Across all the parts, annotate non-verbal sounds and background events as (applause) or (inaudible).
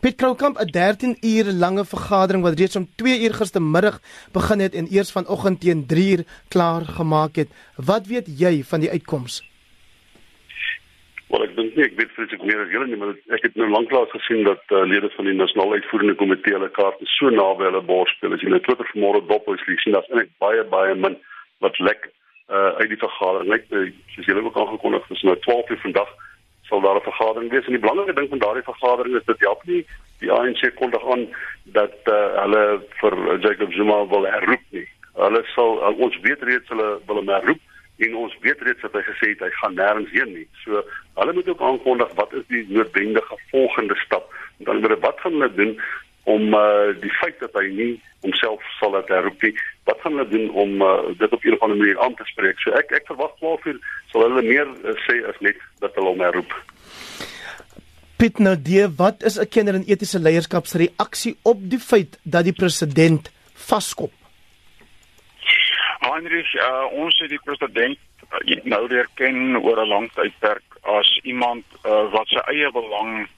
Piet Kroukamp 'n 13 uur lange vergadering wat reeds om 2 uur gistermiddag begin het en eers vanoggend teen 3 uur klaar gemaak het. Wat weet jy van die uitkoms? Wel ek dink nie ek weet presies meer as julle nie, maar ek het nou lanklaas gesien dat uh, lede van die nasionale uitvoerende komitee hulle kaarte so naby hulle bors speel. As jy net Twitter vanmôre dop is, sien dat eintlik baie baie min wat lek uh, uit die vergadering. Net uh, soos julle ook aangekondig het, is nou 12 uur vandag sal daar 'n vergadering wees en die belangrike ding van daardie vergadering is dat help nie die ANC kondig aan dat uh, hulle vir Jacob Zuma wil herroep nie. Hulle sal uh, ons weet reeds hulle wil hom herroep en ons weet reeds dat hy gesê het hy gaan nêrens heen nie. So hulle moet ook aankondig wat is die noodwendige volgende stap. Dan hulle wat gaan hulle doen om uh, die feit dat hy nie homself sal laat herroep nie. Wat gaan hulle doen om uh, dit op 'n of ander manier aan te spreek? So ek ek verwag 12 uur sal hulle meer uh, sê as net dat hulle hom herroep. Piet Nadee, wat is 'n kinder en etiese leierskap se reaksie op die feit dat die president vaskop? Heinrich, uh, ons het die president uh, nou weer ken oor 'n lang tydperk as iemand uh, wat sy eie belang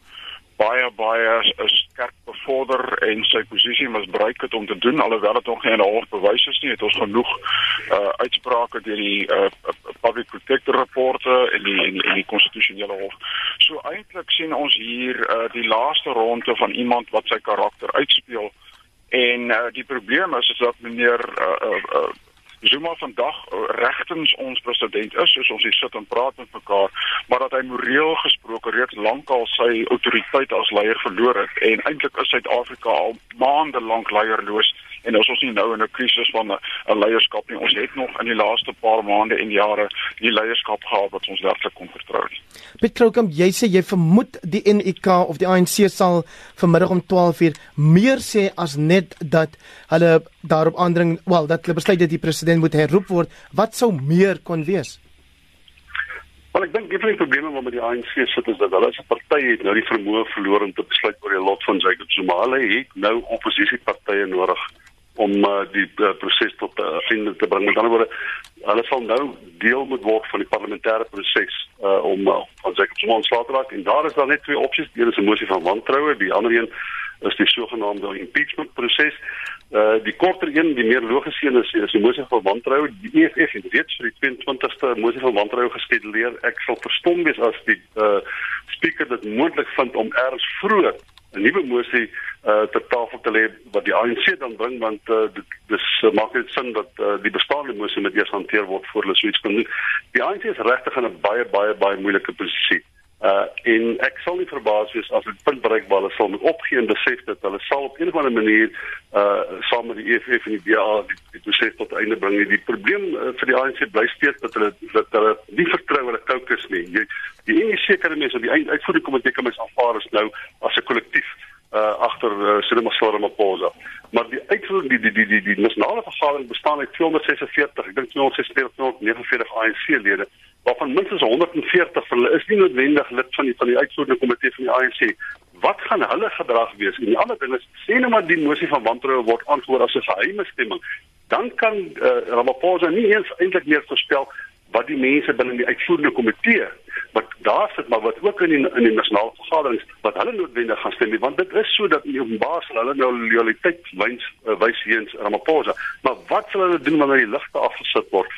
baie baie sterk bevorder en sy posisie misbruik het om te doen alhoewel dit nog nie en half bewys is nie het ons genoeg uh, uitsprake deur die uh, public protector rapporte en die en die, die konstitusionele hof. So eintlik sien ons hier uh, die laaste ronde van iemand wat sy karakter uitspeel en uh, die probleem is is dat meneer uh, uh, uh, Zuma vandag regtens ons president is, soos ons hier sit en praat met mekaar, maar dat hy moreel gesproke reeds lankal sy autoriteit as leier verloor het en eintlik is Suid-Afrika al maande lank leierloos en ons is nie nou in 'n krisis van 'n leierskap nie. Ons het nog in die laaste paar maande en jare die leierskap gehad wat ons werklik kon vertrou. Piet Kroukamp, jy sê jy vermoed die NEK of die ANC sal vanmiddag om 12:00 meer sê as net dat hulle daarop aandring, wel dat hulle besluit dat die president moet herroep word. Wat sou meer kon wees? Wel ek dink een van die probleme wat met die ANC sit is dat hulle as 'n party het nou die vermoë verloor om te besluit oor die lot van Jacob Zuma. Hulle het nou oppositiepartye nodig om uh, die uh, proses tot 'n uh, einde te bring. Met ander woorde, hulle sal nou deel moet word van die parlementêre proses uh, om uh, van Jacob Zuma ontslae te raak. En daar is dan net twee opsies. Die een is 'n mosie van wantroue, die ander een is die sogenaamde impeachment proses. Uh die korter een, die meer logiese een is is die mosie van wantroue. Die EFF het reeds vir die 22ste mosie van wantroue geskeduleer. Ek sal verstom wees as die uh spreker dit moontlik vind om eers vroeg 'n nuwe mosie uh ter tafel te lê wat die ANC dan bring want uh, dit dis uh, maak dit sin dat uh, die bestaande mosie met eers hanteer word voor hulle so iets kan doen. Die ANC is regtig in 'n baie baie baie moeilike posisie. Uh en ek sal nie verbaas wees as dit punt bereik waar hulle sal moet opgee en besef dat hulle sal op 'n of ander manier uh saam met die EFF en die DA die, die proses tot einde bring. Die probleem uh, vir die ANC bly steeds dat hulle dat hulle nie vertrou hulle kokes nie. Jy die enige sekere mense op die uitvoerende komitee kan mens aanvaar as nou as 'n kollektief uh agter uh, Cyril Ramaphosa. Maar die uitvoering die die die die, die nasionale vergadering bestaan uit 246, ek dink 246 249 ANC-lede waarvan minstens 140 van hulle is nie noodwendig lid van die van die uitvoerende komitee van die ANC. Wat gaan hulle gedrag wees? En die ander ding is sê nou maar die mosie van wantroue word antwoord as 'n geheime stemming, dan kan uh, Ramaphosa nie eens eintlik meer voorspel wat die mense binne die uitvoerende komitee wat daar sit maar wat ook in die, in die nasionale vergaderings wat hulle noodwendig gaan stem want dit is so dat in openbaar sal hulle nou loyaliteit wys uh, wys weens Ramaphosa maar wat sal hulle doen wanneer die ligte afgesit word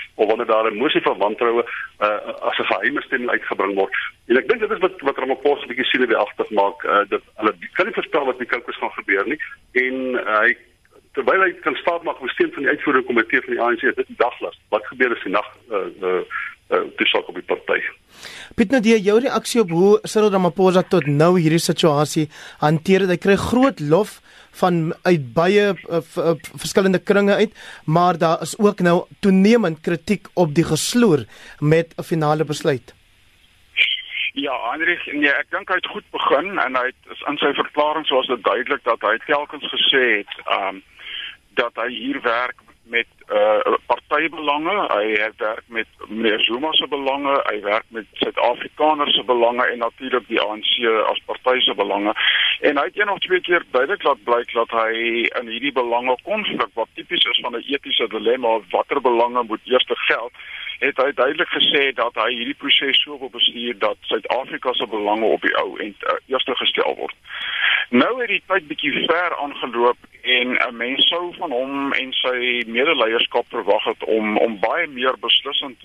daar 'n mosie van wantroue uh, as 'n geheime stemming uitgebring word. En ek dink dit is wat wat Ramaphosa bietjie sien wie agter maak uh, dat hulle kan nie voorspel wat met Kokos gaan gebeur nie. En uh, hy terwyl hy kan staat maak op steun van die uitvoerende komitee van die ANC dit daglas. Wat gebeur as die nag uh, uh, uh, dis ook op die party. Piet die jou reaksie op hoe Cyril Ramaphosa tot nou hierdie situasie hanteer. Hy kry groot lof van uit baie uh, uh, verskillende kringe uit, maar daar is ook nou toenemend kritiek op die gesloer met 'n finale besluit. Ja, Heinrich, nee, ek dink hy het goed begin en hy het in sy verklaring soos dit duidelik dat hy telkens gesê het, ehm um, dat hy hier werk met uh partybelange, hy werk met meneer Zuma se belange, hy werk met Suid-Afrikaners se belange en natuurlik die ANC as party se belange. En hy het een of twee keer duidelik laat blyk dat hy in hierdie belange konflik wat tipies is van 'n etiese dilemma, watter belange moet eers geld het hy duidelik gesê dat hy hierdie proses so wil bestuur dat Suid-Afrika se belange op die ou en uh, eerste gestel word. Nou het die tyd bietjie ver aangeloop en 'n mens sou van hom en sy medeleierskap verwag het om om baie meer beslissend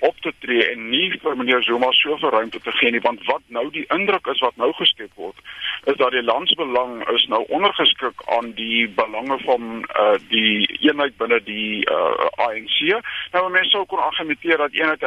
op te tree en nie vir meneer Zuma soveel ruimte te gee nie want wat nou die indruk is wat nou geskep word is dat die landsbelang is nou ondergeskik aan die belange van uh, die eenheid binne die uh, ANC. Nou mense sou kon argumenteer dat eenheid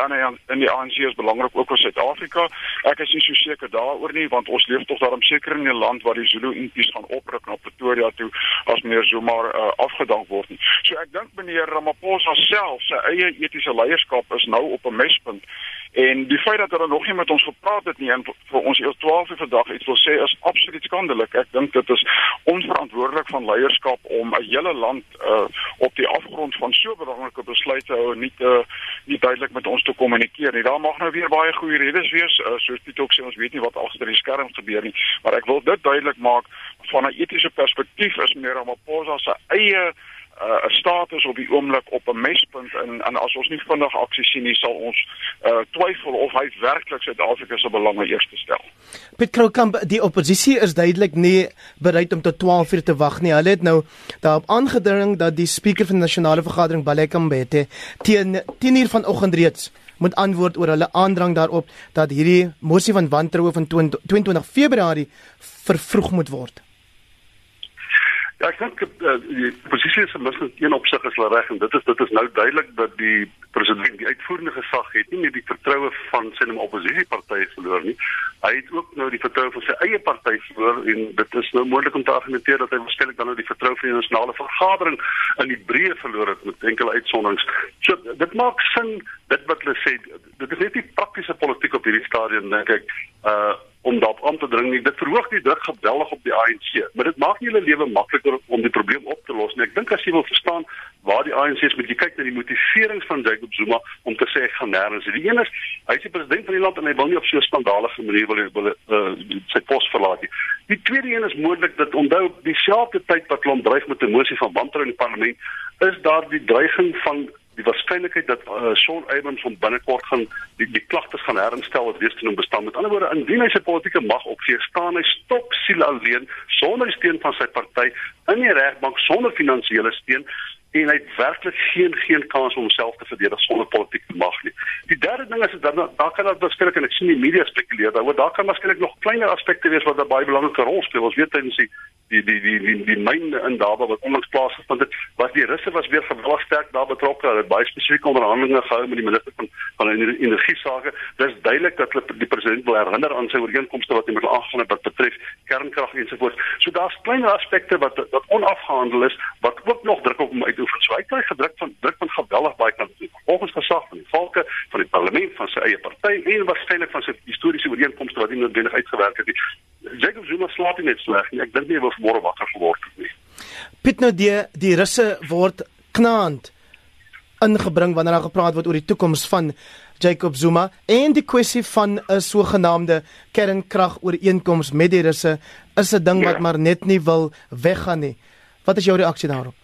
in die ANC is belangrik ook vir Suid-Afrika. Ek is nie so seker daaroor nie want ons leef tog daarom seker in 'n land waar die Zulu impies gaan opruk na Pretoria toe as meneer Zuma uh, afgedank word nie. So ek dink meneer Ramaphosa self sy eie etiese leierskap is nou op 'n mespunt en die feit dat hulle nog nie met ons gepraat het nie en vir ons eers 12 uur vandag iets wil sê is absoluut skandelik. Ek dink dit is onverantwoordelik van leierskap om 'n hele land uh, op die afgrond van so belangrike besluite hou en nie te nie duidelik met ons te kommunikeer nie. Daar mag nou weer baie goeie redes wees, uh, soos Piet ook sê ons weet nie wat agter die skerm gebeur nie, maar ek wil dit duidelik maak van 'n etiese perspektief is meneer Ramaphosa se eie uh, 'n status op die oomblik op 'n mespunt en en as ons nie vinnig aksie sien nie sal ons uh, twyfel of hy werklik Suid-Afrika se belange eers te stel. Piet Kroukamp, die oppositie is duidelik nie bereid om tot 12 uur te wag nie. Hulle het nou daarop aangedring dat die spreker van die nasionale vergadering Baleka Mbete teen 10 uur vanoggend reeds moet antwoord oor hulle aandrang daarop dat hierdie mosie van wantroue van 22 Februarie vervroeg moet word. Ja, ek dink uh, die posisie is misluk een opsig is hulle reg en dit is dit is nou duidelik dat die president die uitvoerende gesag het nie net die vertroue van sy nem oppositiepartye verloor nie. Hy het ook nou die vertroue van sy eie party verloor en dit is nou moontlik om te argumenteer dat hy waarskynlik dan nou die vertroue van die nasionale vergadering in die breë verloor het met enkele uitsonderings. So dit maak sin dit wat hulle sê dit is net nie praktiese politiek op hierdie stadium dink ek uh om daarop aan te dring nie. Dit verhoog die druk geweldig op die ANC, maar dit maak nie hulle lewe makliker om die probleem op te los nie. Ek dink as jy wil verstaan waar die ANC is, moet jy kyk na die motiverings van Jacob Zuma om te sê ek gaan nêrens. Die een is hy is die president van die land en hy wil nie op so 'n skandalige manier wil, wil uh, sy pos verlaat nie. Die tweede een is moontlik dat onthou dieselfde tyd wat hulle dryf met 'n mosie van wantroue in die parlement, is daar die dreiging van waarskynlikheid dat uh, Shaun Abrams van binnekort gaan die die klagtes gaan herinstel wat weer te noem bestaan. Met ander woorde, indien hy sy politieke mag opgee, staan hy stop siel alleen sonder steun van sy party in die regbank sonder finansiële steun en hy het werklik geen geen kans om homself te verdedig sonder politieke mag nie. Die derde ding is dat daar kan dat beskryf en ek sien die media spekuleer daaroor, daar kan waarskynlik nog kleiner aspekte wees wat 'n baie belangrike rol speel. Ons weet tydens die die die die die, die myne in Daba wat onlangs plaasgevind het, was die russe was weer geweldig sterk daar betrokke. Hulle het baie spesifieke onderhandelinge gehou met die minister van van energie sake. Dis duidelik dat hulle die president wil herinner aan sy ooreenkomste wat hy met hulle aangegaan het wat betref kernkrag ensovoorts. So daar's klein aspekte wat wat onafgehandel is wat ook nog druk op hom uitoefen. So hy kry gedruk van druk van geweldig baie kante. Volgens gesag van die volke van die parlement van sy eie party en waarskynlik van sy historiese ooreenkomste wat nie noodwendig uitgewerk het nie. Jacob Zuma slaap net sleg nie. Ek dink nie hy wil môre wakker geword het nie. Piet nou die die russe word knaand ingebring wanneer daar gepraat word oor die toekoms van Jacob Zuma en die kwessie van 'n sogenaamde kernkrag ooreenkoms met die russe is 'n ding ja. wat maar net nie wil weggaan nie. Wat is jou reaksie daarop?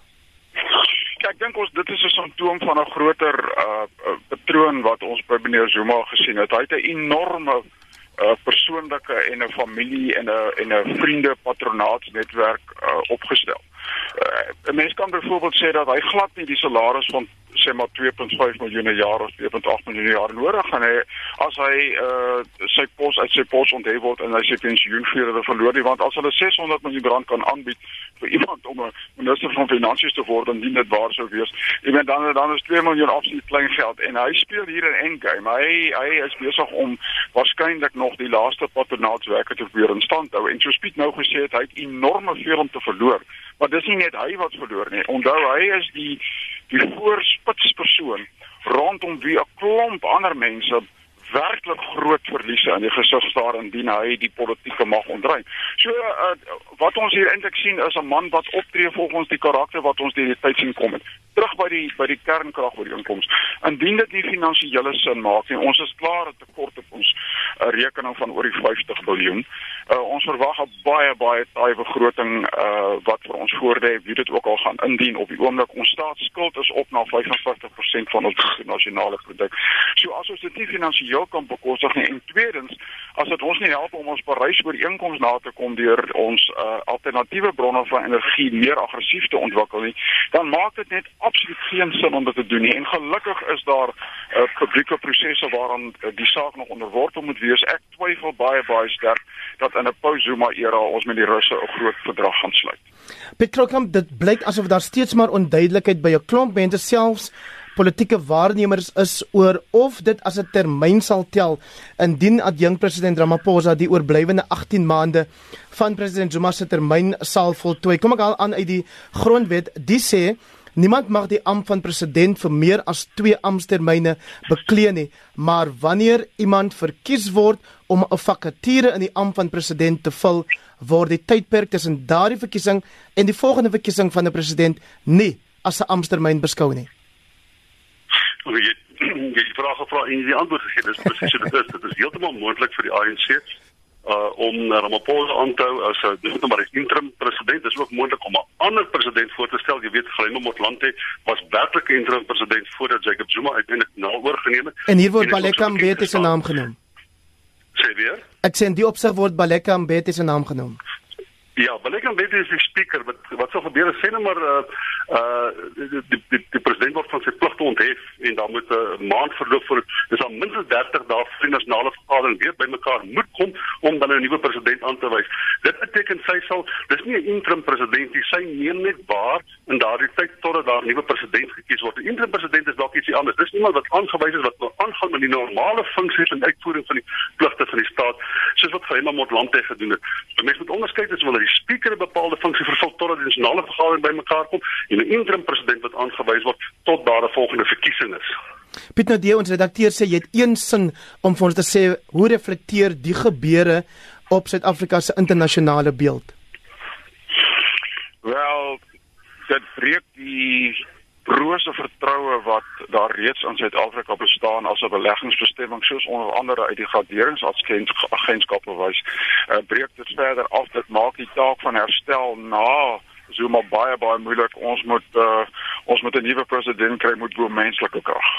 Dink ons dit is 'n simptoom van 'n groter uh, uh patroon wat ons by meneer Zuma gesien het. Hy het 'n enorme uh, persoonlike en 'n familie en 'n en 'n vriende patronaatsnetwerk uh, opgestel. Uh, 'n Mens kan byvoorbeeld sê dat hy glad nie die salaris van sê maar 2.5 miljoen jaar of 2.8 miljoen jaar nodig. Gaan hê as hy uh sy pos uit sy pos onthef word en hy sy pensioen vir hulle verloor nie want as hulle 600 miljoen rand kan aanbied vir iemand om 'n minister van finansies te word dan dien dit waar sou wees. Ek meen dan dan is 2 miljoen absoluut klein geld. En hy speel hier 'n endgame. Hy hy is besig om waarskynlik nog die laaste patronaatswerke te probeer in stand hou. En so speed nou gesê het hy het enorme veel om te verloor. Maar dis nie net hy wat verloor nie. Onthou hy is die die voorspitspersoon rondom wie 'n klomp ander mense werklik groot verliese in die gesig staar indien hy die politieke mag ontruim. So uh, wat ons hier eintlik sien is 'n man wat optree volgens die karakter wat ons deur die tyd sien kom het. Terug by die by die kernkrag oor die inkomste. Indien dit nie finansiële sin maak nie, ons is klaar het tekort op ons uh, rekening van oor die 50 miljard. Uh, ons verwag 'n baie baie taai begroting uh, wat vir ons voordê, wie dit ook al gaan indien op die oomblik ons staatsskuld is op na 55% van ons nasionale produk. So as ons dit nie finansiëel kan bekostig nie en tweedens as dit ons nie help om ons Parys ooreenkoms na te kom deur ons uh, alternatiewe bronne van energie meer aggressief te ontwikkel nie, dan maak dit net absoluut geen sin om dit te doen nie. En gelukkig is daar uh, publieke prosesse waaraan uh, die saak nog onderworpe moet wees. Ek twyfel baie baie sterk dat in 'n post-Zuma era ons met die Russe 'n groot verdrag gaan sluit. Piet Krokam, dit blyk asof daar steeds maar onduidelikheid by 'n klomp mense selfs politieke waarnemers is oor of dit as 'n termyn sal tel indien adjunk president Ramaphosa die oorblywende 18 maande van president Zuma se termyn sal voltooi. Kom ek al aan uit die grondwet, die sê niemand mag die ampt van president vir meer as 2 amptetermyne beklee nie, maar wanneer iemand verkies word om 'n vakature in die ampt van president te vul, word die tydperk tussen daardie verkiesing en die volgende verkiesing van 'n president nie as 'n amptetermyn beskou nie. Jy (clears throat) jy vra gevra en die antwoord gegee. Dis presies so dit is. Dit is heeltemal moontlik vir die ANC uh om Ramaphosa aan te hou as 'n dis net maar 'n interim president. Dis ook moontlik om 'n ander president voor te stel. Jy weet Glenn Motlanthe was werklik interim president voordat Jacob Zuma uiteindelik na oorgeneem het. En hier word Baleka Mbete se naam genoem. Sê weer? Ek sê in die opsig word Baleka Mbete se naam genoem Ja, Baleka Mbete is die speaker wat wat sou gebeur as sê nou maar uh uh die die, die president word van sy pligte onthef en dan moet 'n maand verloop vir dis al minstens 30 dae vir die nasionale vergadering weer bymekaar moet kom om dan 'n nuwe president aan te wys. Dit beteken sy sal dis nie 'n interim president nie, sy neem net waar in daardie tyd totdat daar 'n nuwe president gekies word. 'n Interim president is dalk ietsie anders. Dis iemand wat aangewys is wat nou aangaan met die normale funksies en uitvoering van die pligte van die staat, soos wat Gema Motlanthe gedoen het. So mense moet onderskei tussen die speaker 'n bepaalde funksie vervul totdat die nasionale vergadering bymekaar kom en 'n interim president wat aangewys word tot daar 'n volgende verkiesing is. Piet die ons redakteur sê jy het een sin om vir ons te sê hoe reflekteer die gebeure op Suid-Afrika se internasionale beeld? Wel, dit breek die brose vertroue wat daar reeds in Suid-Afrika bestaan as 'n beleggingsbestemming soos onder andere uit die graderingsagentskappe wys. Uh, breek dit verder af dit maak die taak van herstel na Zuma baie baie moeilik. Ons moet uh, ons moet 'n nuwe president kry met bo menslike krag.